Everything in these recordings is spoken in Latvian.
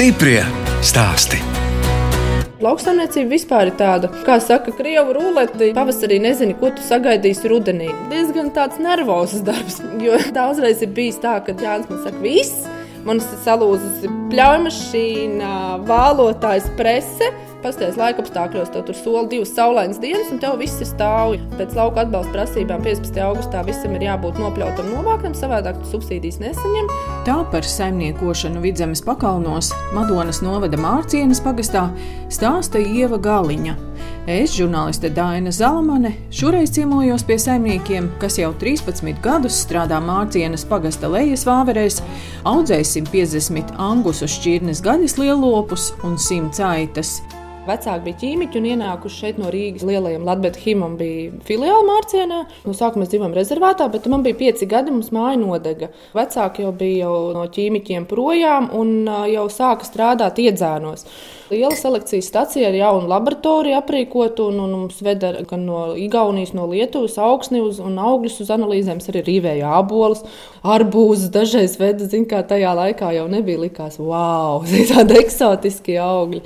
Stiprie stāsti. Lauksaimniecība vispār ir tāda, kā saka, krievu rulete. Pavasarī nezini, ko tu sagaidīsi rudenī. Diezgan tāds nervozs darbs, jo daudzreiz ir bijis tā, ka Jānis man saka, viss, man ir salūzusi pļaumašīna, vālotājs prese. Pastāvēs laika apstākļos, tev tur sola divas saulainas dienas, un tev viss ir stāvji. Pēc lauka atbalsta prasībām 15. augustā visam ir jābūt nopļautam, novāktam, savādāk tu subsīdijas nesaņem. Tā par saimniekošanu vidzemes pakalnos Madonas novada Mārcienas pagastā stāsta Ieva Galiņa. Es, žurnāliste Dāna Zalamane, šoreiz ciemojos pie saimniekiem, kas jau 13 gadus strādā Mārcienas pagasta lejas vāverēs, audzēja 150 angusu šķirnes gaļas lielopus un 100 aitas. Vecāki bija ķīmiķi un ienākuši šeit no Rīgas lielajiem Latvijas Himam bija filiāli Mārcienā. No sākuma mēs dzīvojam rezervātā, bet man bija pieci gadi, mums māja nodega. Vecāki jau bija jau no ķīmiķiem projām un jau sāka strādāt iedzēnos. Liela selekcijas stacija ar jaunu laboratoriju aprīkotu, un, un mums veda gan no Igaunijas, no Lietuvas augsni uz, un augļus uz analīzēm, arī rīvēja abolis, arbūzus dažreiz veda, zin kā tajā laikā jau nebija likās, wow, tādi eksotiski augļi.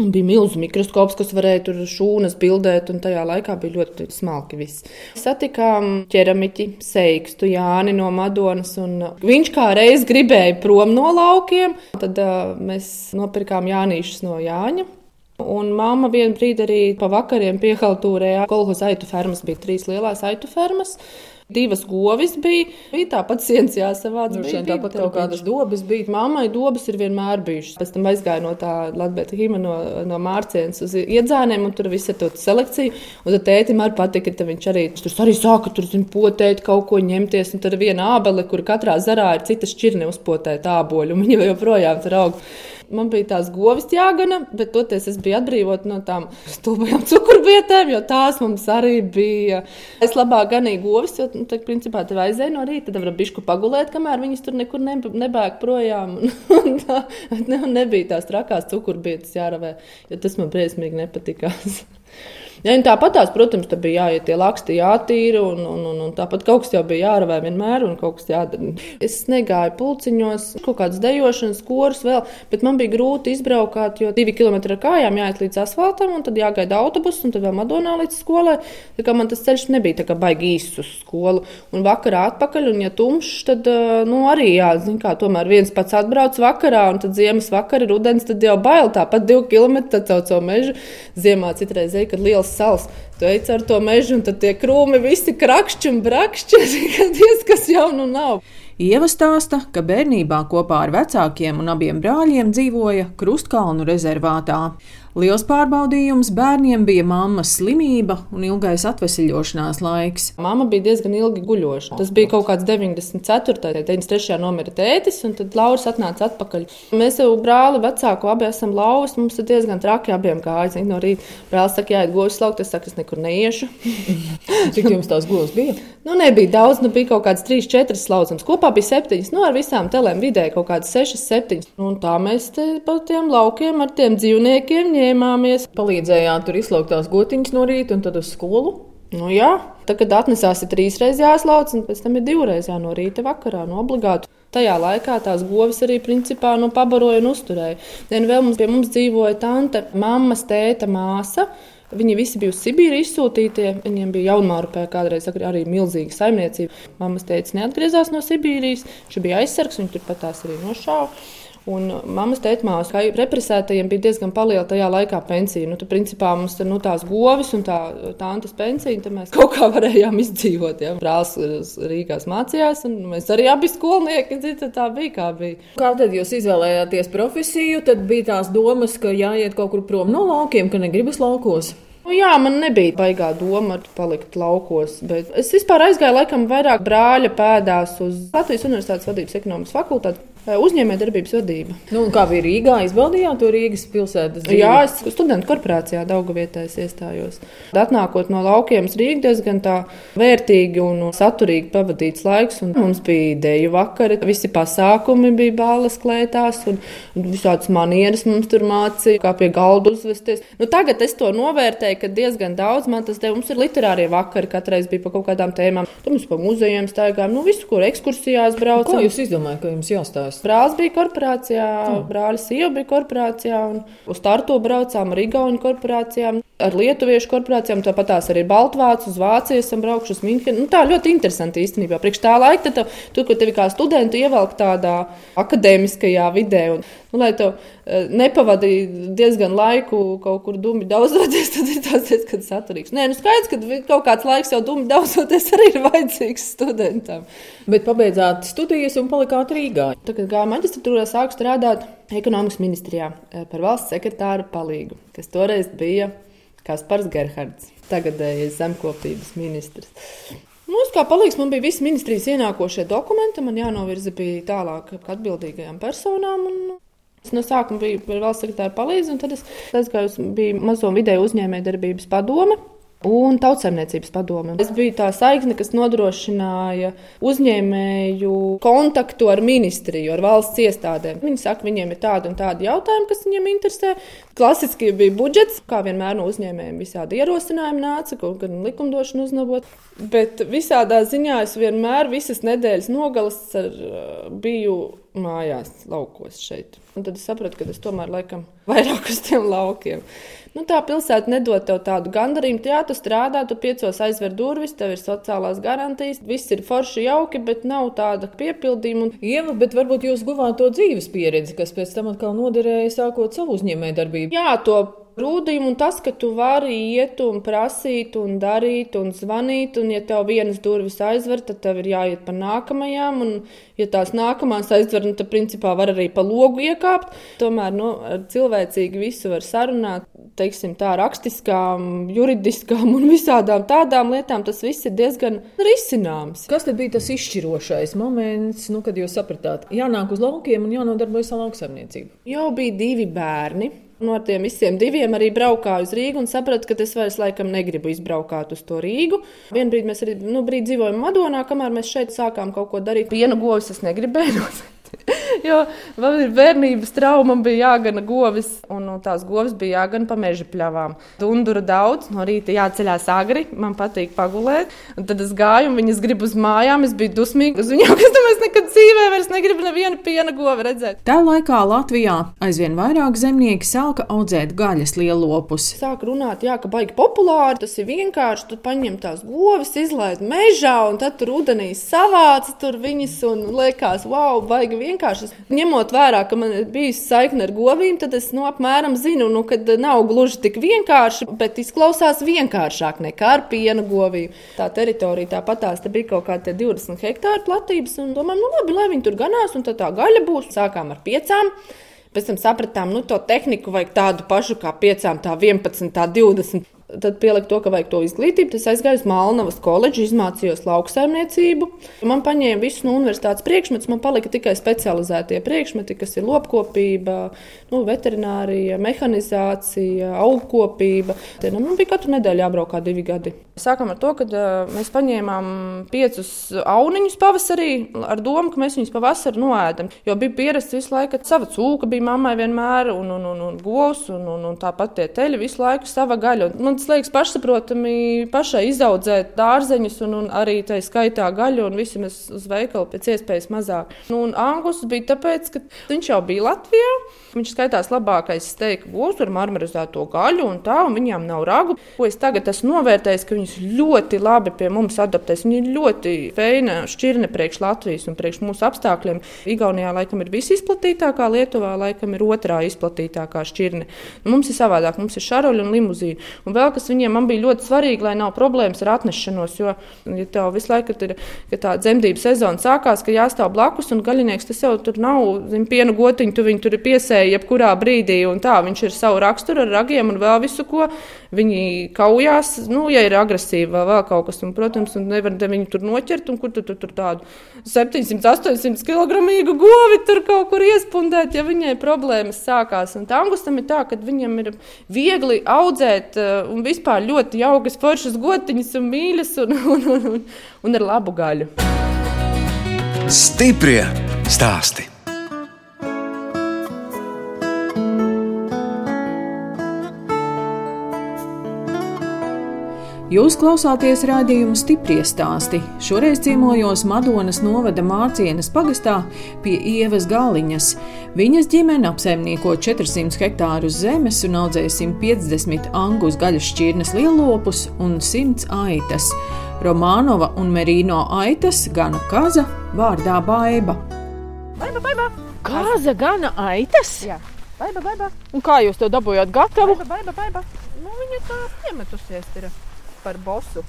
Un bija milzīgs mikroskops, kas varēja tur šūnas bildēt, un tajā laikā bija ļoti smalki viss. Satikām ķeramiķi, seikstu Jāni no Madonas, un viņš kā reiz gribēja prom no laukiem. Tad uh, mēs nopirkām Jānīšus no Jāņa. Un mamma vienā brīdī arī pa vakariem piehaltūrēja kolhoza aitu fermas. Bija trīs lielās aitu fermas. Divas govis bija. Bija tāpat sienas jāsavāc. Nu, bija, tāpat kaut kādas dobas bija. Mammai dobas ir vienmēr bijušas. Pēc tam aizgāja no tā Latvijas hima no, no Mārcienas uz iedzēniem, un tur viss ir tāda selekcija. Un tad tētim arī patika, ka viņš arī tur arī sāka tur zin, potēt, kaut ko ņemties. Un tad ir viena ābele, kur katrā zarā ir cita šķirne uzpotēta āboļu, un viņa joprojām tur aug man bija tās govis jāgana, bet toties es biju atbrīvot no tām stulbajām cukurbietēm, jo tās mums arī bija. Es labāk ganīju govis, jo, nu, tā, principā, tev aizēja no rīta, tad var bišku pagulēt, kamēr viņas tur nekur ne, nebēg projām. Un, tā, ne, nebija tās trakās cukurbietas jāravē, jo tas man briesmīgi nepatikās. Ja, tāpat tās, protams, bija jāiet tie laksti, jātīra, un, un, un, un tāpat kaut kas jau bija jārāvē vienmēr, un kaut kas jādara. Es negāju pulciņos, kaut kādas dejošanas, korus vēl, bet man bija grūti izbraukt, jo divi kilometri ar kājām jāiet līdz asfaltam, un tad jāgaida autobuss, un tad vēl Madonā līdz skolai. Tā kā man tas ceļš nebija tā baigi īsts uz skolu, un vakarā atpakaļ, un ja tumšs, tad nu, arī jāzina, kā tomēr viens pats atbrauc vakarā, un tad ziemas vakarā, rudens, tad jau bail tāpat divi kilometri caur savu mežu. Ziemā citreiz, kad liels salas. Tu ej ar to mežu, un tad tie krūmi visi krakšķi un brakšķi, diez kas jaunu nav. Ieva stāsta, ka bērnībā kopā ar vecākiem un abiem brāļiem dzīvoja Krustkalnu rezervātā. Liels pārbaudījums bērniem bija mammas slimība un ilgais atvesaļošanās laiks. Mama bija diezgan ilgi guļoša. Tas bija kaut kāds 94. un 93. nomira tētis, un tad Lauris atnāca atpakaļ. Mēs jau brāli vecāku abi esam lauvas, mums ir diezgan traki abiem kājas. No rīta brālis saka, jāiet govs laukt, es saku, es nekur neiešu. Cik jums tās govs bija? Nu, nebija daudz, nu bija kaut kāds 3, 4 slaucams. Kopā bija 7, nu ar visām telēm vidēji kaut kādas 6, 7. Un tā mēs te pa tiem laukiem ar tiem dzīvniekiem ņēmāmies. Palīdzējāt tur izlaukt tās gotiņas no rīta un tad uz skolu. Nu, jā, tad, kad atnesās, ir trīs reizes jāslauc, un pēc tam ir divreiz no rīta vakarā, no obligāti. Tajā laikā tās govis arī principā nu, pabaroja un uzturēja. Vien vēl mums, pie mums dzīvoja tante, mammas, tēta, māsa. Viņi visi bija uz Sibīru izsūtīti. Viņiem bija jaunmārupē kādreiz arī milzīga saimniecība. Mammas teica, neatgriezās no Sibīrijas. Viņš bija aizsargs, viņi turpat tās arī nošāva. Un mammas teikmās, ka represētajiem bija diezgan liela tajā laikā pensija. Nu, tad, principā, mums ir nu, tās govis un tā tādas pensija, tad mēs kaut kā varējām izdzīvot. Ja. Brālis Rīgās mācījās, un mēs arī abi skolnieki, zin, tā bija kā bija. Kā tad jūs izvēlējāties profesiju? Tad bija tās domas, ka jāiet kaut kur prom no laukiem, ka negribas laukos. Nu, jā, man nebija baigā doma palikt laukos, bet es vispār aizgāju laikam vairāk brāļa pēdās uz Latvijas Universitātes vadības ekonomikas fakultāti. Uzņēmējdarbības vadība. Nu, kā bija Rīgā, izbaudījāt to Rīgas pilsētas dzīvi? Jā, es studentu korporācijā Daugavietēs iestājos. Atnākot no laukiem uz Rīgu, diezgan tā vērtīgi un saturīgi pavadīts laiks. Mums bija ideju vakari, visi pasākumi bija bālas klētās un, visādas manieres mums tur mācīja, kā pie galda uzvesties. Nu, tagad es to novērtēju, ka diezgan daudz man tas deva. Mums ir literārie vakari, katreiz bija par kaut kādām tēmām. Tad mums pa muzejiem staigājām, nu visu, kur ekskursijās braucam. Ko jūs izdomājat, ka jums jāstāsta? Strādājis? Brālis bija korporācijā, mm. brālis sieva bija korporācijā, un uz Tartu braucām ar Igaunu korporācijām, ar Lietuviešu korporācijām, tāpat tās arī Baltvācu, uz Vāciju esam braukuši uz Minhenu. Nu, tā ļoti interesanti īstenībā. Priekš tā laika, tad tu, ko tevi kā studentu ievelk tādā akadēmiskajā vidē, un, nu, lai tu uh, nepavadītu diezgan laiku kaut kur dumi daudzoties, tad ir tas diezgan saturīgs. Nē, nu skaidrs, ka kaut kāds laiks jau dumi daudzoties arī ir vajadzīgs studentam. Bet pabeidzāt studijas un palikāt Rīgā. Tagad gāju maģistratūrā, sāku strādāt ekonomikas ministrijā eh, par valsts sekretāru palīgu, kas toreiz bija Kaspars Gerhards, tagadējais zemkopības ministrs. Mums kā palīgs man bija visi ministrijas ienākošie dokumenti, man jānovirza bija tālāk atbildīgajām personām. Un... Es no sākuma biju valsts sekretāru palīdzību, un tad es aizgāju uz mazo vidēju uzņēmējdarbības padomu un tautsēmniecības padome. Es biju tā saikne, kas nodrošināja uzņēmēju kontaktu ar ministriju, ar valsts iestādēm. Viņi saka, viņiem ir tādi un tādi jautājumi, kas viņiem interesē. Klasiski bija budžets, kā vienmēr no uzņēmējiem visādi ierosinājumi nāca, kaut gan likumdošanu uznabot. Bet visādā ziņā es vienmēr visas nedēļas nogalas ar, biju mājās, laukos šeit. Un tad es sapratu, ka es tomēr laikam vairāk uz tiem laukiem. Nu, tā pilsēta nedod tev tādu gandarījumu. Jā, tu strādā, tu piecos aizver durvis, tev ir sociālās garantijas, viss ir forši jauki, bet nav tāda piepildījuma. Un... Ieva, bet varbūt jūs guvāt to dzīves pieredzi, kas pēc tam atkal noderēja sākot savu uzņēmējdarbību. Jā, to Rūdījumi un tas, ka tu vari iet un prasīt, un darīt, un zvanīt, un, ja tev vienas durvis aizver, tad tev ir jāiet pa nākamajām, un, ja tās nākamās aizver, nu, tad, principā, var arī pa logu iekāpt. Tomēr, nu, cilvēcīgi visu var sarunāt, teiksim, tā rakstiskām, juridiskām un visādām tādām lietām, tas viss ir diezgan risināms. Kas tad bija tas izšķirošais moments, nu, kad jūs sapratāt, jānāk uz laukiem un jānodarbojas ar lauksaimniecību? Jau bija divi bērni. No tiem visiem diviem arī braukāju uz Rīgu un sapratu, ka es vairs laikam negribu izbraukāt uz to Rīgu. Vienu brīdi mēs arī nu, brīdi dzīvojam Madonā, kamēr mēs šeit sākām kaut ko darīt. Piena govs es negribēju. jo man ir bērnības trauma, bija jāgana govis, un no tās govis bija jāgana pa meža pļavām. Dundura daudz, no rīta jāceļās agri, man patīk pagulēt. Un tad es gāju, un viņas grib uz mājām, es biju dusmīga uz viņiem, kas tam es nekad dzīvē vairs negribu nevienu piena govi redzēt. Tā laikā Latvijā aizvien vairāk zemnieki sāka audzēt gaļas lielopus. Sāk runāt, jā, ka baigi populāri, tas ir vienkārši, tu paņem tās govis, izlaid mežā, un tad tur ūdenī savāc tur viņas, un liekas, wow, baigi vienkārši. Ņemot vērā, ka man ir bijusi saikne ar govīm, tad es nu, apmēram zinu, nu, ka nav gluži tik vienkārši, bet izklausās vienkāršāk nekā ar piena govīm. Tā teritorija tāpat tās bija kaut kāda 20 hektāru platības, un domājam, nu labi, lai viņi tur ganās, un tā gaļa būs. Sākām ar piecām. Pēc tam sapratām, nu, to tehniku vajag tādu pašu kā piecām, tā 11, tā 20 tad pielikt to, ka vajag to izglītību. Es aizgāju uz Malnavas koledžu, izmācījos lauksaimniecību. Man paņēma visus no universitātes priekšmetus, man palika tikai specializētie priekšmeti, kas ir lopkopība, nu, veterinārija, mehanizācija, augkopība. Te, nu, man bija katru nedēļu jābrauk kā divi gadi. Sākam ar to, ka uh, mēs paņēmām piecus auniņus pavasarī ar domu, ka mēs viņus pavasarī noēdam. Jo bija pierasts visu laiku, ka sava cūka bija mammai vienmēr, un, un, un, un govs, un, un, un tāpat tie teļi visu laiku sava gaļa. Un man tas liekas pašsaprotami pašai izaudzēt dārzeņus, un, un arī tā skaitā gaļu, un visi mēs uz veikalu pēc iespējas mazāk. Nu, un Angus bija tāpēc, ka viņš jau bija Latvijā. Viņš skaitās labākais steika govs ar marmarizēto gaļu, un tā, un viņām nav ragu. Ko es tagad esmu novērtējis, viņas ļoti labi pie mums adaptēs. Viņa ir ļoti feina šķirne priekš Latvijas un priekš mūsu apstākļiem. Igaunijā laikam ir visizplatītākā, Lietuvā laikam ir otrā izplatītākā šķirne. Mums ir savādāk, mums ir šaroļi un limuzīni. Un vēl kas viņiem bija ļoti svarīgi, lai nav problēmas ar atnešanos, jo, ja tev visu laiku ir tā dzemdību sezona sākās, ka jāstāv blakus un gaļinieks tas jau tur nav, zin, piena gotiņu, tu viņu tur ir piesēji jebkurā brīdī, tā, viņš ir savu raksturu ar ragiem un vēl visu, ko viņi kaujās, nu, ja ir agresīvi agresīva vai vēl kaut kas. Un, protams, un nevar viņu tur noķert, un kur tu tur, tur tādu 700, 800 kg govi tur kaut kur iespundēt, ja viņai problēmas sākās. Un tangustam ir tā, ka viņam ir viegli audzēt eh, un vispār ļoti jaukas, foršas gotiņas un mīļas un, un, un, un, un ar labu gaļu. Stiprie stāsti! Jūs klausāties rādījumu stipri stāstī. Šoreiz ciemojos Madonas novada Mārcienas pagastā pie Ievas Galiņas. Viņas ģimene apsaimnieko 400 hektārus zemes un audzē 150 angus gaļas šķirnes lielopus un 100 aitas. Romānova un Merino aitas gana kaza vārdā Baiba. Baiba, baiba! Kāza gana aitas? Jā. Baiba, baiba, Un kā jūs to dabūjāt gatavu? baiba, baiba, baiba. Nu, viņa tā piemetusies ir par bosu.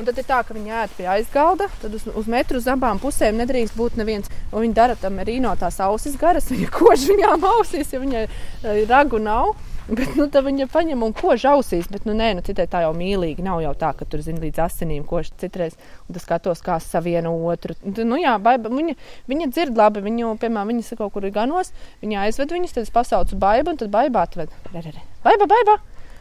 Un tad ir tā, ka viņi ēd pie aizgalda, tad uz, uz metru uz abām pusēm nedrīkst būt neviens. Un viņi dara tam rīno tās ausis garas, viņa kož viņām ausīs, ja viņai eh, ragu nav. Bet nu, tad viņa paņem un kož ausīs. Bet, nu, nē, nu, citai tā jau mīlīgi. Nav jau tā, ka tur zina līdz asinīm kož citreiz. Un tas skatos, kā savieno otru. Nu, jā, baiba, viņa, viņa dzird labi. Viņu, piemēram, viņas kaut kur ir ganos. Viņa aizved viņus, tad es pasaucu baibu, un tad baiba atved. Baiba, baiba!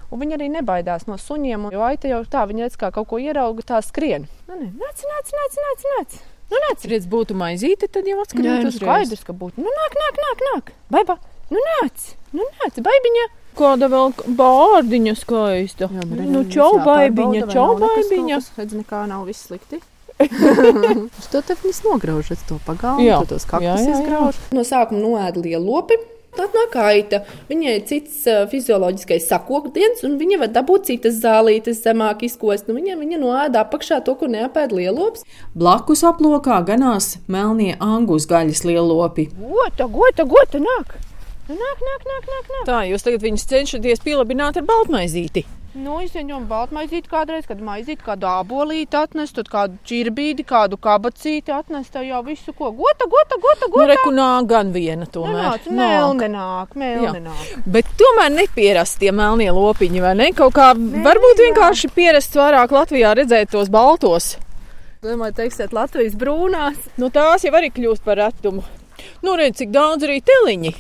Un viņa arī nebaidās no suņiem. Jo aita jau tā, viņa redz, kā kaut ko ierauga, tā skrien. Nu, nē, nāc, nāc, nāc, nāc, nāc. Nu, nāc. Redz, būtu maizīte, tad jau atskrīt nu, skaidrs, ka būtu. Nu, nāk, nāk, nāk, nāk. Baiba, nu, nāc. Nu, nāc, baibiņa. Kāda vēl bārdiņa skaista. Jā, nu, čau, baibiņa, čau, baibiņa. Redz, nekā nav viss slikti. Uz to tad viņas nograužas to pagalmu, Jā. to tos kaktus jā, jā. izgrauž. No sākuma noēda lielopi. Tad nāk aita. Viņai ir cits uh, fizioloģiskais sakokdiens, un viņa var dabūt citas zālītes zemāk izkost. Nu, viņa, viņa noēda apakšā to, ko neapēd lielops. Blakus aplokā ganās melnie angus gaļas lielopi. Gota, gota, gota, nāk! Nu, nāk, nāk, nāk, nāk, nāk. Tā jūs tagad viņus cenšaties pielabināt ar baltmaizīti. Nu, izņemot baltmaizīti kādreiz, kad maizīti kādu abolīti atnest, tad kādu čirbīdi, kādu kabacīti atnest, jau visu ko. Gota, gota, gota, Nu, gota. reku nāk gan viena tomēr. Nāc, melni nāk, melni nāk. Bet tomēr nepierast tie melnie lopiņi, vai ne? Kaut kā varbūt jā. vienkārši pierasts vairāk Latvijā redzēt tos baltos. Domāju, teiksiet, Latvijas brūnās. Nu, tās jau arī kļūst par retumu. Nu, redz, cik daudz arī teliņi.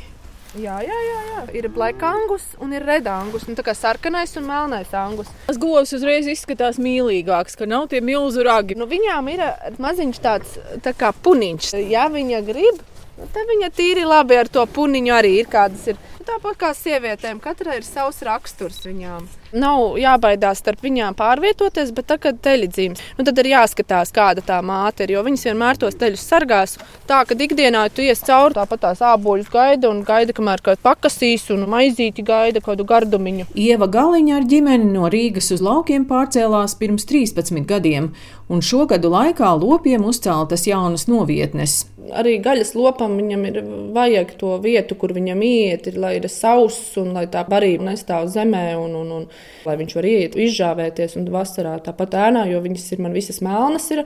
Jā, jā, jā, jā. Ir black angus un ir red angus. Nu, tā kā sarkanais un melnais angus. Tas govs uzreiz izskatās mīlīgāks, ka nav tie milzu ragi. Nu, viņām ir eh, maziņš tāds tā kā puniņš. Ja viņa grib, nu, tad viņa tīri labi ar to puniņu arī ir kādas. Ir. Nu, Tāpat kā sievietēm, katrai ir savs raksturs viņām. Nav jābaidās starp viņām pārvietoties, bet tā, kad teļi dzims, nu, tad ir jāskatās, kāda tā māte ir. Jo viņas vienmēr tos teļus sargās. Tā, ka ikdienā tu ies cauri, tāpat tās āboļus gaida un gaida, kamēr kaut pakasīs un maizīti gaida kādu gardumiņu. Ieva Galiņa ar ģimeni no Rīgas uz laukiem pārcēlās pirms 13 gadiem, un šo gadu laikā lopiem uzceltas jaunas novietnes. Arī gaļas lopam viņam ir vajag to vietu, kur viņam iet, ir, lai ir sauss un lai tā barība nestāv zemē, un, un, un lai viņš var iet, izžāvēties un vasarā tāpat ēnā, jo viņas ir man visas melnas ir,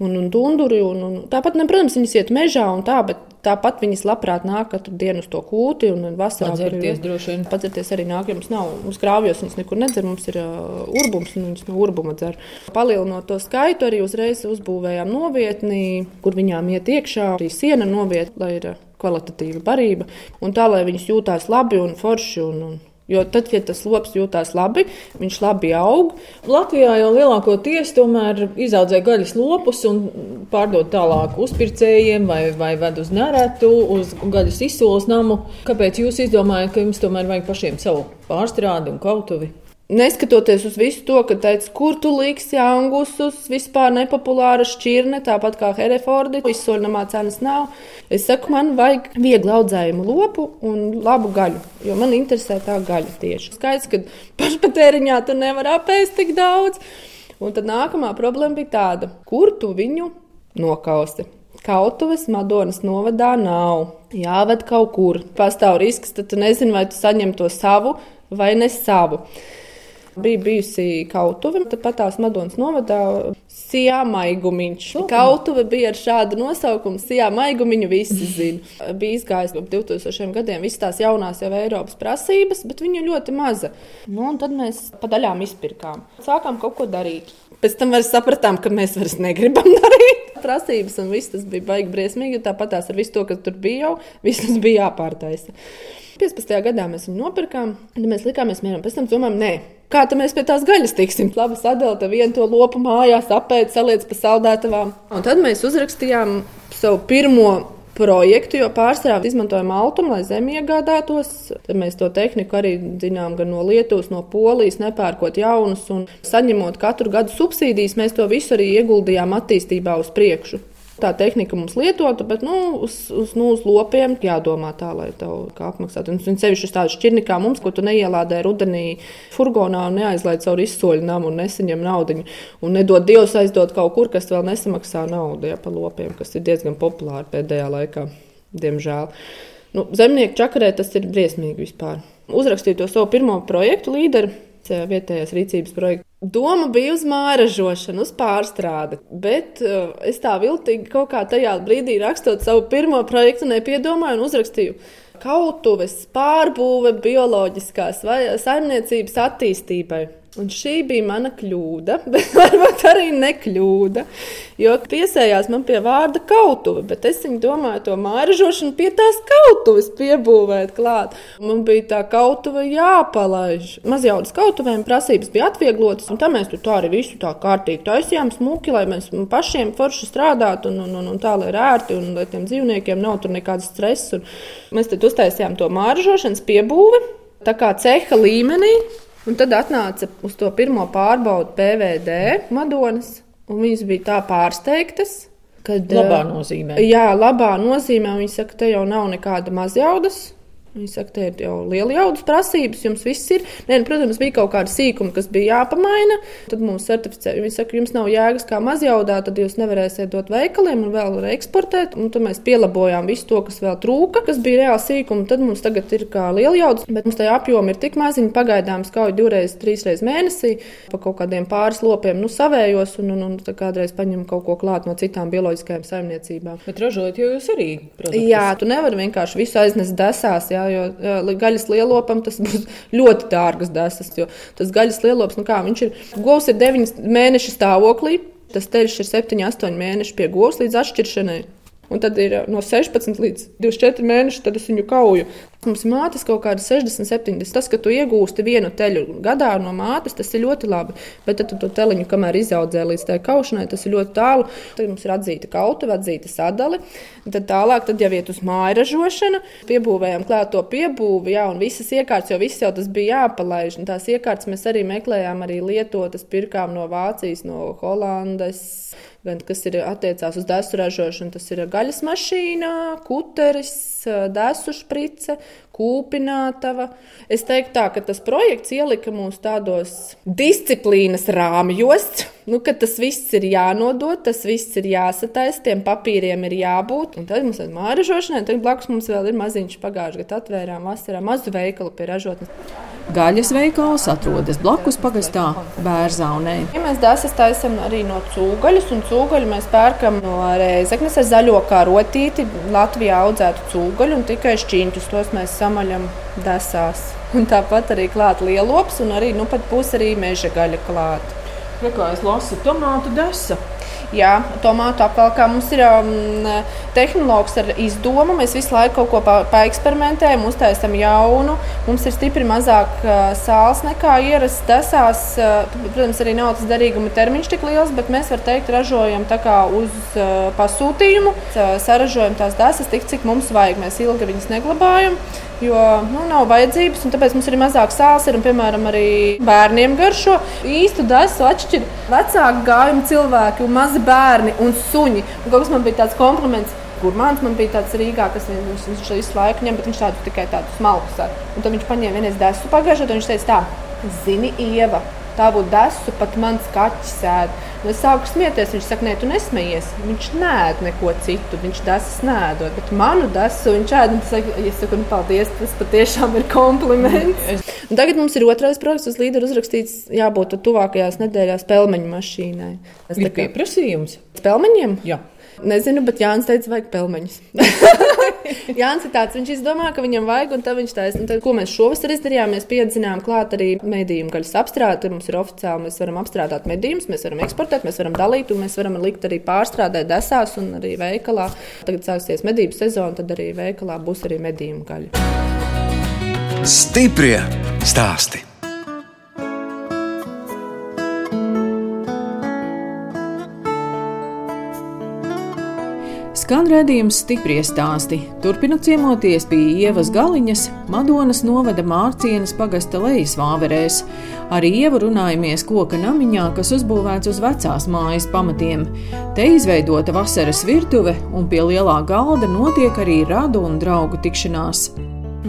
un, un dunduri. Un, un, tāpat, ne, protams, viņas iet mežā un tā, bet tāpat viņas labprāt nāk katru dienu uz to kūti un vasarā. Padzerties droši vien. Padzerties arī nāk, ja mums nav. Mums grāvjos viņas nekur nedzer, mums ir uh, urbums, un viņas no urbuma dzer. Palielinot to skaitu, arī uzreiz uzbūvējām novietni, kur viņām iet iekšā, arī siena novietni, lai ir uh, kvalitatīva barība, un tā, lai viņas jūtās labi un forši. Un, un, Jo tad, ja tas lops jūtās labi, viņš labi aug. Latvijā jau lielākoties tomēr izaudzē gaļas lopus un pārdod tālāk uzpircējiem vai, vai ved uz nerētu, uz gaļas izsoles namu. Kāpēc jūs izdomājat, ka jums tomēr vajag pašiem savu pārstrādi un kautuvi? Neskatoties uz visu to, ka teica, kur tu liksi angusus, vispār nepopulāra šķirne, tāpat kā Herefordi, izsoļamā cenas nav. Es saku, man vajag viegli audzējumu lopu un labu gaļu, jo man interesē tā gaļa tieši. Skaidrs, ka pašpatēriņā tu nevar apēst tik daudz. Un tad nākamā problēma bija tāda, kur tu viņu nokausti. Kautuves Madonas novadā nav. Jāved kaut kur. Pastāv risks, tad tu nezini, vai tu saņem to savu vai ne savu. Bija bijusi kautuve, tāpat tās Madonas novadā. Sijā maigumiņš. Kautuve bija ar šādu nosaukumu. Sijā maigumiņu visi zina. Bija izgājis ap 2000 gadiem visas tās jaunās jau Eiropas prasības, bet viņa ļoti maza. Nu, un tad mēs pa daļām izpirkām. Sākām kaut ko darīt. Pēc tam vairs sapratām, ka mēs vairs negribam darīt. Prasības un viss tas bija baigi briesmīgi. Tāpat tās ar visu to, kas tur bija jau, viss tas bija jāpārtaisa. 15. gadā mēs viņu nopirkām, tad mēs likāmies mierā. Pēc tam domājām, nē, kā tad mēs pie tās gaļas tiksim? Labi, sadalīta vienu to lopu mājās, apēst, saliec pa saldētavām. Un tad mēs uzrakstījām savu pirmo projektu, jo pārsvarā izmantojam altumu, lai zemi iegādātos. Tad mēs to tehniku arī zinām gan no Lietuvas, no Polijas, nepērkot jaunus un saņemot katru gadu subsīdijas, mēs to visu arī ieguldījām attīstībā uz priekšu tā tehnika mums lietota, bet nu, uz, uz, nu, uz lopiem jādomā tā, lai tev apmaksātu. Un sevišķi uz tādu šķirni kā mums, ko tu neielādē rudenī furgonā un neaizlaid caur izsoļu namu un nesaņem naudu. Un nedod Dievs aizdot kaut kur, kas vēl nesamaksā naudu ja, par lopiem, kas ir diezgan populāri pēdējā laikā, diemžēl. Nu, zemnieku čakarē tas ir briesmīgi vispār. Uzrakstīju to savu pirmo projektu līderi, vietējās rīcības projektu. Doma bija uz māražošanu, uz pārstrādi, bet uh, es tā viltīgi kaut kā tajā brīdī rakstot savu pirmo projektu, nepiedomāju un uzrakstīju kautuves pārbūve bioloģiskās vai saimniecības attīstībai. Un šī bija mana kļūda, bet varbūt arī nekļūda. Jo piesējās man pie vārda kautuve, bet es domāju, to māražošanu pie tās kautuves piebūvēt klāt. Man bija tā kautuve jāpalaiž. Mazjaudas kautuvēm prasības bija atvieglotas, un tā mēs tur tā arī visu tā kārtīgi taisījām smuki, lai mēs pašiem forši strādātu un, un, un, un tā, lai ir ērti un lai tiem dzīvniekiem nav tur nekādas stresa. Mēs tad uztaisījām to māražošanas piebūvi. Tā kā ceha līmenī, Un tad atnāca uz to pirmo pārbaudu PVD Madonas, un viņas bija tā pārsteigtas. Kad, labā nozīmē. Jā, labā nozīmē. Viņa saka, te jau nav nekāda mazjaudas. Viņi saka, te ir jau liela jaudas prasības, jums viss ir. Nē, nu, protams, bija kaut kāda sīkuma, kas bija jāpamaina. Tad mums certificēja. Viņi saka, jums nav jēgas kā mazjaudā, tad jūs nevarēsiet dot veikaliem un vēl eksportēt. Un tad mēs pielabojām visu to, kas vēl trūka, kas bija reāli sīkuma. Tad mums tagad ir kā liela jaudas, bet mums tajā apjoma ir tik maziņa. Pagaidām skauj divreiz, trīsreiz mēnesī pa kaut kādiem pāris lopiem, nu savējos un, un, un kādreiz paņem kaut ko klāt no citām bioloģiskajām saimniecībām. Bet ražojot jau jūs arī. Produktus. Jā, tu nevari vienkārši visu aiznest desās. Jā jā, jo jā, gaļas lielopam tas būs ļoti dārgas desas. Tas gaļas lielops, nu kā viņš ir, govs ir 9 mēnešu stāvoklī, tas terš ir 7, 8 mēneši pie govs līdz atšķiršanai. Un tad ir no 16 līdz 24 mēneši, tad es viņu kauju. Mums mātes kaut kāda 60, 70. Tas, ka tu iegūsti vienu teļu gadā no mātes, tas ir ļoti labi. Bet tad tu to teliņu, kamēr izaudzē līdz tai kaušanai, tas ir ļoti tālu. Tad mums ir atzīta kautuve, atzīta sadali. Tad tālāk, tad jau iet uz māju ražošanu, piebūvējām klāt to piebūvi, jā, un visas iekārtas, jo viss jau tas bija jāpalaiž. Un tās iekārtas mēs arī meklējām, arī lietotas, pirkām no Vācijas, no Holandes gan kas ir attiecās uz desu ražošanu. Tas ir gaļas mašīna, kuteris, desu sprice, kūpinātava. Es teiktu, tā, ka tas projekts ielika mūs tādos disciplīnas rāmjos, nu, ka tas viss ir jānodod, tas viss ir jāsataisa, tiem papīriem ir jābūt. Un tad mums ir māražošanai, tad blakus mums vēl ir maziņš pagājušajā gadā atvērām vasarā mazu veikalu pie ražotnes. Gaļas veikals atrodas blakus pagastā Bērzaunē. Ja mēs dasas taisam arī no cūgaļas, un cūgaļu mēs pērkam no Reizeknes ar zaļo karotīti, Latvijā audzētu cūgaļu un tikai šķīņķus tos mēs samaļam dasās. Un tāpat arī klāt lielops un arī nu pat būs arī meža gaļa klāt. Ja kā es lasu, tomātu desa. Jā, tomātu apvalkā mums ir um, tehnoloģis ar izdomu. Mēs visu laiku kaut ko paeksperimentējam, pa uztaisām jaunu. Mums ir stipri mazāk uh, sāls nekā ierasts desās. Uh, protams, arī nav tas derīguma termiņš tik liels, bet mēs varam teikt, ražojam uz uh, pasūtījumu. Uh, saražojam tās desas tik, cik mums vajag. Mēs ilgi viņas neglabājam jo nu, nav vajadzības, un tāpēc mums ir mazāk sāls. Ir, un, piemēram, arī bērniem garšo. Īstu desu atšķir vecāku gājumu cilvēki, un mazi bērni un suņi. Un kaut kas man bija tāds kompliments. Gurmāns man bija tāds Rīgā, kas viņš, viņš visu laiku ņem, bet viņš tādu tikai tādu smalku ar. Un tad viņš paņēma vienreiz desu pagājušajā, un viņš teica tā, zini, Ieva, tā būtu desu, pat mans kaķis sēž. Nu, es sāku smieties, viņš saka, nē, tu nesmējies. Viņš nēd neko citu, viņš desas nēdot, bet manu desu viņš ēd. Es saku, nu, paldies, tas patiešām ir kompliments. Un tagad mums ir otrais projekts, uz līderu uzrakstīts, jābūt tuvākajās nedēļās pelmeņu mašīnai. Tas ir pieprasījums. Pelmeņiem? Jā. Nezinu, bet Jānis teica, vajag pelmeņus. Jānis ir tāds, viņš izdomā, ka viņam vajag, un tad viņš taisa. Tad, ko mēs šovasar izdarījām, mēs piedzinām klāt arī medījumu gaļas apstrādi. Mums ir oficiāli, mēs varam apstrādāt medījumus, mēs varam eksportēt, mēs varam dalīt, un mēs varam likt arī pārstrādēt desās un arī veikalā. Tagad sāksies medību sezona, tad arī veikalā būs arī medījumu gaļa. Stiprie stāsti! Skan redzējums stipri stāsti. Turpinot ciemoties pie Ievas Galiņas, Madonas novada Mārcienas pagasta lejas vāverēs. Ar Ievu runājamies koka namiņā, kas uzbūvēts uz vecās mājas pamatiem. Te izveidota vasaras virtuve, un pie lielā galda notiek arī radu un draugu tikšanās.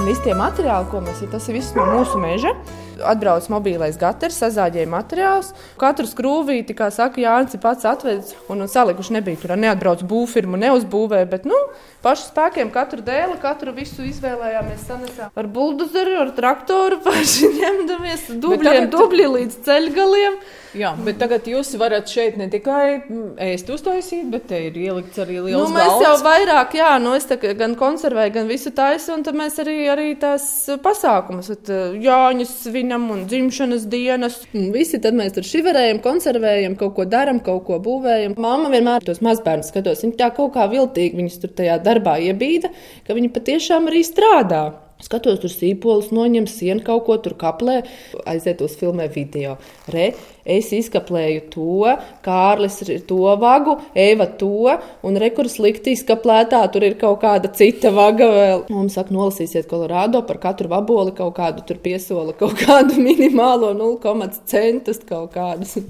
Visi tie materiāli, ko mēs tas ir viss no mūsu meža. Atbrauc mobilais gatavs, sazāģēja materiālus. Katru skrūvīti, kā saka, Jānis pats atvedis un, un salikuši nebija. Tur neatbrauc būvfirmu, neuzbūvēja, bet nu, pašu spēkiem katru dēli, katru visu izvēlējāmies sanesām. Ar buldozeru, ar traktoru paši ņemdamies dubļiem, dubļi līdz ceļgaliem. Jā, bet tagad jūs varat šeit ne tikai ēst uztaisīt, bet te ir ielikts arī liels nu, mēs galds. jau vairāk, jā, nu es tā, gan konservēju, gan visu taisu, un tad mēs arī, arī tās pasākumus, eh, Jāņus svinam un dzimšanas dienas. Un visi tad mēs tur šiverējam, konservējam, kaut ko daram, kaut ko būvējam. Mamma vienmēr tos mazbērnus skatos, viņi tā kaut kā viltīgi viņus tur tajā darbā iebīda, ka viņi patiešām arī strādā. Skatos, tur sīpols noņem sienu kaut ko tur kaplē, aiziet uz filmē video. Re, es izkaplēju to, Kārlis ir to vagu, Eva to, un rekurs slikti izkaplētā, tur ir kaut kāda cita vaga vēl. Mums saka, nolasīsiet Kolorādo par katru vaboli kaut kādu tur piesola, kaut kādu minimālo 0,1 centus kaut kādus.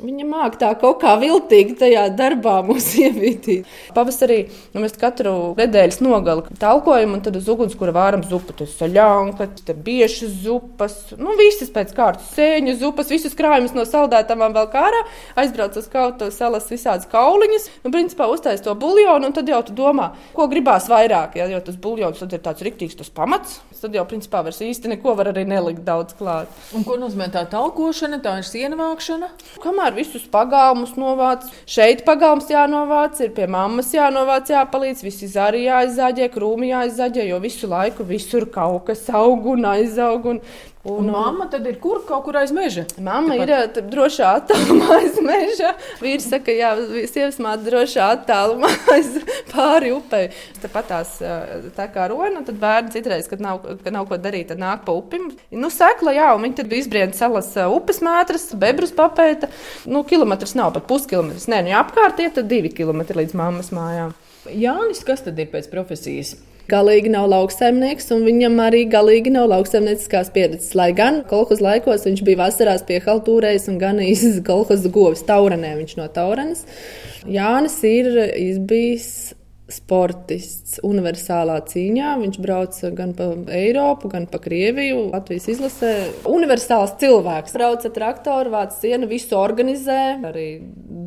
Viņa māca tā kaut kā viltīgi tajā darbā mūs ievītīt. Pavasarī nu, mēs katru nedēļas nogali talkojam, un tad uz ugunskura vāram zupu. Tas ir ļaunka, biešas zupas, nu visas pēc kārtas sēņu zupas, visus krājumus no saldētām vēl kārā. Aizbrauc uz kaut kādu salas visādas kauliņas, un principā uztais to buļļonu, un tad jau tu domā, ko gribās vairāk. Ja, jo tas buļļons ir tāds riktīgs tas pamats, tad jau principā vairs īsti neko var arī nelikt daudz klāt. Un ko nozīmē tā talkošana, tā ir siena vākšana? Kamēr vienmēr visus pagalmus novāc. Šeit pagalms jānovāc, ir pie mammas jānovāc, jāpalīdz, visi zari jāizzaģē, krūmi jāizzaģē, jo visu laiku visur kaut kas aug un aizaug. Un Un, un mamma tad ir kur kaut kur aiz meža? Mamma Tepat. ir drošā attālumā aiz meža. Vīrs saka, jā, sievas māte drošā attālumā aiz pāri upei. Tāpat tās tā kā rona, tad bērni citreiz, kad nav, kad nav ko darīt, tad nāk pa upim. Nu, sekla, jā, un viņi tad izbrien salas upes mētras, bebrus papēta. Nu, kilometrs nav pat puskilometrs. Nē, nu, ja apkārt iet, tad divi kilometri līdz mammas mājām. Jānis, kas tad ir pēc profesijas? galīgi nav lauksaimnieks, un viņam arī galīgi nav lauksaimnieciskās pieredzes. Lai gan kolekcijas laikos viņš bija vasarās pie haltūrējas un ganījis kolekcijas govis Taurenē, viņš no Taurenes. Jānis ir izbijis sportists universālā cīņā. Viņš brauca gan pa Eiropu, gan pa Krieviju, Latvijas izlasē. Universāls cilvēks. Brauc ar traktoru, vāc sienu, visu organizē, arī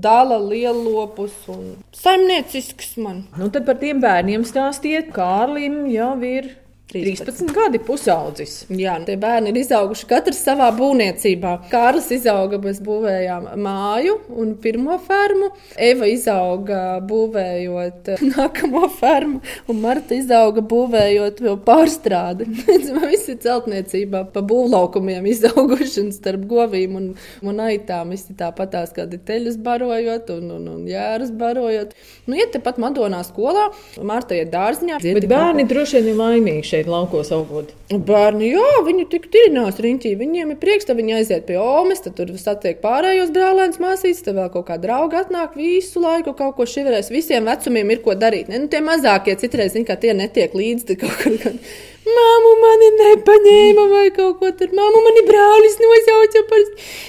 dala lielopus un saimniecisks man. Nu, tad par tiem bērniem stāstiet. Kārlim jau ir 13, 13 gadi pusaudzis. Jā, tie bērni ir izauguši katrs savā būvniecībā. Kārlis izauga, mēs būvējām māju un pirmo fermu. Eva izauga būvējot nākamo fermu, un Marta izauga būvējot vēl pārstrādi. Mēs visi celtniecībā pa būvlaukumiem izauguši un starp govīm un, un aitām. Visi tāpatās kādi teļus barojot un, un, un jērus barojot. Nu, iet tepat Madonā skolā, Marta iet dārziņā. Bet bērni droši vien ir laimīgi šeit laukos augot? Bērni, jā, viņi tik tirinās riņķī. Viņiem ir prieks, ka viņi aiziet pie omes, tad tur satiek pārējos brālēns, māsītes, tad vēl kaut kā draugi atnāk visu laiku, kaut ko šiverēs. Visiem vecumiem ir ko darīt. Ne? Nu, tie mazākie citreiz, viņi kā tie netiek līdzi kaut kur. Kad... Māmu mani nepaņēma vai kaut ko tur. Māmu mani brālis nosauca par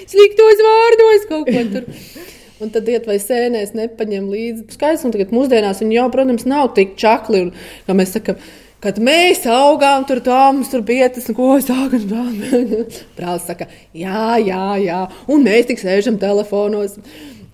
sliktos vārdos kaut ko tur. Un tad iet vai sēnēs nepaņem līdzi. Skaidrs, un tagad mūsdienās viņi jau, protams, nav tik čakli. Un, kā mēs sakām, Kad mēs augām, tur tā mums tur bija tas, ko sākam. Brālis saka, jā, jā, jā, un mēs tik sēžam telefonos.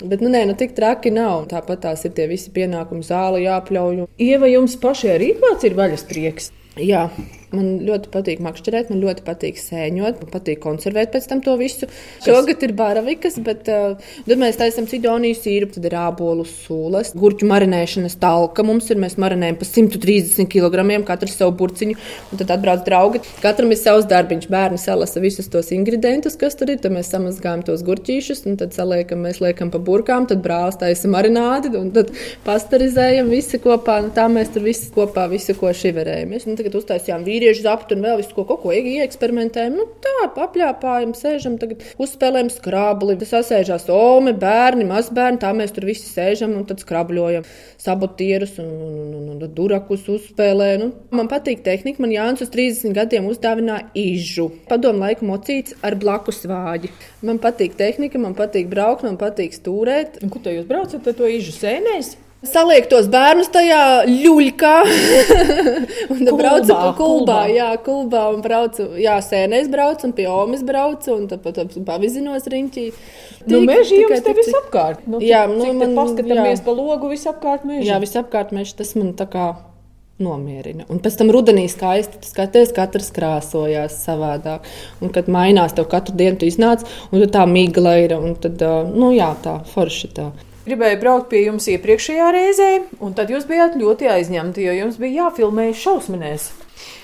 Bet, nu, nē, nu, tik traki nav. Tāpat tās ir tie visi pienākumi, zāle jāpļauj. Ieva, jums pašai arī kāds ir vaļas prieks? Jā. Man ļoti patīk makšķerēt, man ļoti patīk sēņot, man patīk konservēt pēc tam to visu. Kas? Šogad ir baravikas, bet uh, tad mēs taisām sidoniju sīrupu, tad ir ābolu sūles, gurķu marinēšanas talka. Mums ir, mēs marinējam pa 130 kg, katrs savu burciņu, un tad atbrauc draugi. Katram ir savs darbiņš, bērni salasa visus tos ingredientus, kas tur ir, tad mēs samazgājam tos gurķīšus, un tad saliekam, mēs liekam pa burkām, tad brālis taisa marinādi, un tad pasterizējam visi kopā. Nu, tā mēs tur visi kopā visu ko šiverējam. Mēs nu, tagad uztaisījām vīnu vīriešu zaptu un vēl visu ko, ko, ko ieeksperimentējam. Nu, tā, apļāpājam, sēžam, tagad uzspēlējam skrabli. Sasēžās ome, bērni, mazbērni, tā mēs tur visi sēžam un tad skrabļojam sabotierus un, un, un, un, un durakus uzspēlējam. Nu, man patīk tehnika, man Jānis uz 30 gadiem uzdāvināja ižu. Padomu laiku mocīts ar blakus vāģi. Man patīk tehnika, man patīk braukt, man patīk stūrēt. Un, kur te jūs braucat ar to ižu sēnēs? Saliek tos bērnus tajā ļuļkā. un tad braucu pa kulbā. Jā, kulbā un braucu, jā, sēnēs braucu un pie omas braucu un tad pavizinos riņķī. Nu, meži jums te visapkārt. Nu, jā, nu, man paskatāmies jā. pa logu visapkārt meži. Jā, visapkārt meži, tas man tā kā nomierina. Un pēc tam rudenī skaisti skaties, katrs krāsojās savādāk. Un kad mainās, tev katru dienu tu iznāc, un tā migla ir, un tad, nu jā, tā forši tā. Gribēju braukt pie jums iepriekšējā reizē, un tad jūs bijāt ļoti aizņemti, jo jums bija jāfilmē šausminēs.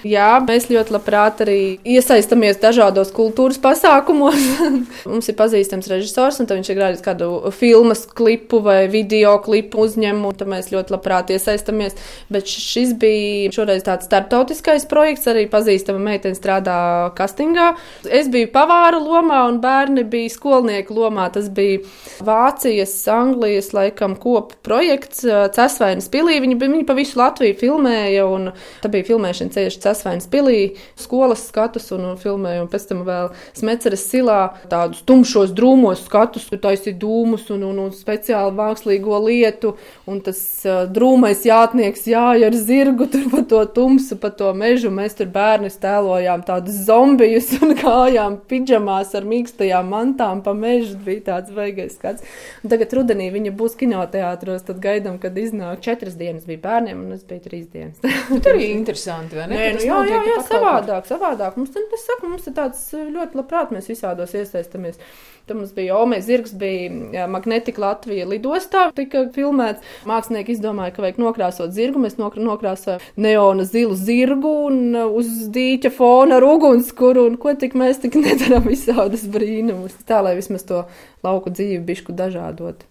Jā, mēs ļoti labprāt arī iesaistamies dažādos kultūras pasākumos. Mums ir pazīstams režisors, un viņš ir grājis kādu filmas klipu vai video klipu uzņēmumu, un mēs ļoti labprāt iesaistamies. Bet šis bija šoreiz tāds starptautiskais projekts, arī pazīstama meitene strādā castingā. Es biju pavāra lomā, un bērni bija skolnieku lomā. Tas bija Vācijas, Anglijas laikam kopu projekts Cesvainas pilī. Viņi, viņi pa visu Latviju filmēja, un tā bija filmēšana ceļš Sasvainas pilī, skolas skatus un, un filmēju, un pēc tam vēl Smeceres silā tādus tumšos, drūmos skatus, tur taisīja dūmus un, un, un speciāli mākslīgo lietu, un tas uh, drūmais jātnieks jāja ar zirgu tur pa to tumsu, pa to mežu, mēs tur bērni stēlojām tādus zombijus un kājām pidžamās ar mīkstajām mantām pa mežu, bija tāds veigais skats. Un tagad rudenī viņa būs kinoteātros, tad gaidām, kad iznāk četras dienas bija bērniem, un es biju trīs dienas. Tas arī interesanti, vai ne? Nē, nu, jā, jā, jā, savādāk, savādāk. Mums, es saku, mums ir tāds eh, ļoti labprāt, mēs visādos iesaistamies. Tad mums bija Ome Zirgs, bija Magnetika Latvija lidostā, tika filmēts. Mākslinieki izdomāja, ka vajag nokrāsot zirgu. Mēs nokrāsojam neona zilu zirgu un eh, uz dīķa fona ar ugunskura, un ko tik mēs tik nedaram visādas brīnumus. Tā, lai vismaz to lauku dzīvi bišku dažādot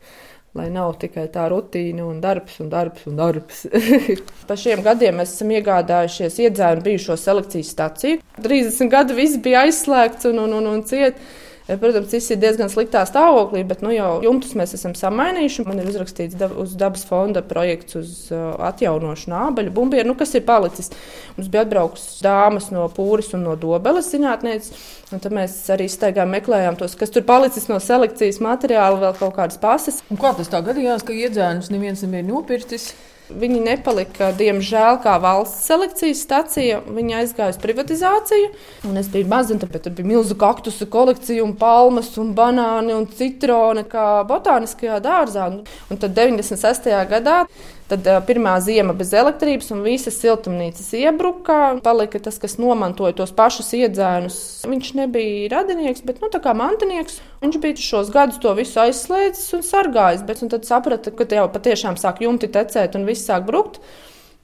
lai nav tikai tā rutīna un darbs un darbs un darbs. pa šiem gadiem mēs esam iegādājušies iedzēru bijušo selekcijas staciju. 30 gadi viss bija aizslēgts un, un, un, un ciet. Protams, viss ir diezgan sliktā stāvoklī, bet nu, jau jumtus mēs esam samainījuši. Man ir uzrakstīts dab, uz dabas fonda projekts uz uh, atjaunošanu ābeļu bumbieru, nu, kas ir palicis. Mums bija atbraukusi dāmas no Pūras un no Dobeles zinātnieces. Tad mēs arī staigājām, meklējām tos, kas tur palicis no selekcijas materiāla, vēl kaut kādas pases. Un kā tas tā gadījās, ka iedzēnus neviens nebija nopircis? Viņi nepalika, diemžēl, kā valsts selekcijas stacija. Viņi aizgāja uz privatizāciju. Es biju maza, tāpēc tur bija milzu kaktusu kolekcija, un palmas, un banāni un citroni, kā botāniskajā dārzā. Un tad 96. gadā Tad pirmā zima bez elektrības un visas siltumnīcas iebruka. Palika tas, kas nomantoja tos pašus iedzēnus. Viņš nebija radinieks, bet nu, mantinieks. Viņš bija šos gadus to visu aizslēdzis un sargājis. Bet, un tad saprata, ka jau patiešām sāk jumti tecēt un viss sāk brukt.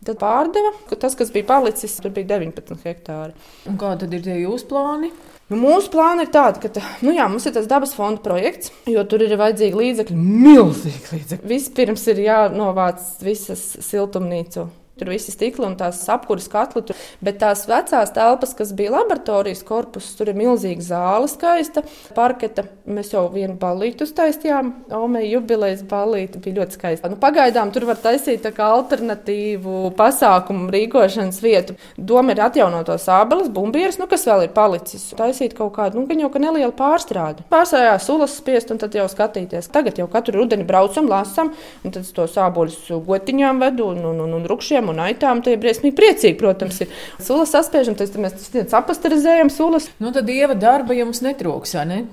Tad pārdeva, ka tas, kas bija palicis, tur bija 19 hektāri. Un kādi ir tie jūsu plāni? Nu, mūsu plāni ir tādi, ka nu jā, mums ir tas dabas fonda projekts, jo tur ir vajadzīgi līdzekļi, milzīgi līdzekļi. Vispirms ir jānovāc visas siltumnīcu Tur viss ir stikli un tās apkuras katli. Tur. Bet tās vecās telpas, kas bija laboratorijas korpus, tur ir milzīga zāle, skaista parketa. Mēs jau vienu ballīti uztaisījām. Omeja jubilejas ballīti bija ļoti skaista. Nu, pagaidām tur var taisīt alternatīvu pasākumu rīkošanas vietu. Doma ir atjaunot tos abeles, bumbieres, nu, kas vēl ir palicis. Taisīt kaut kādu, nu, jau ka nelielu pārstrādi. Pārsējā sulas spiest un tad jau skatīties. Tagad jau katru rudeni braucam, lasam, un tad tos sāboļus gotiņām vedu un, un, un, un rukšiem un aitām. Tie ir briesmīgi priecīgi, protams, ir sulas saspiežam, tad mēs apasterizējam sulas. Nu, tad dieva darba jums netrūks, vai ne?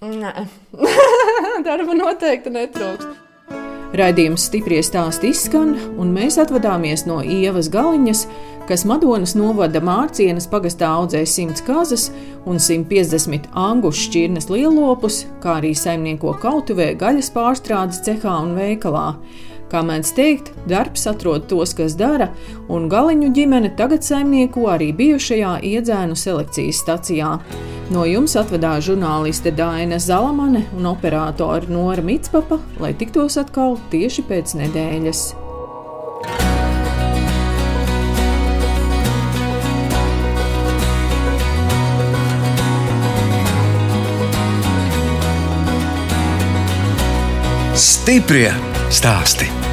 Nē, darba noteikti netrūks. Raidījums stipri stāsti izskan, un mēs atvadāmies no Ievas Galiņas, kas Madonas novada Mārcienas pagastā audzēja 100 kazas un 150 angušu šķirnes lielopus, kā arī saimnieko kautuvē gaļas pārstrādes cehā un veikalā. Kā mēdz teikt, darbs atrod tos, kas dara, un galiņu ģimene tagad saimnieko arī bijušajā iedzēnu selekcijas stacijā. No jums atvedās žurnāliste Dāna Zalamane un operātore Nora Mitspapa, lai tiktos atkal tieši pēc nedēļas. Stiprie! stāsti.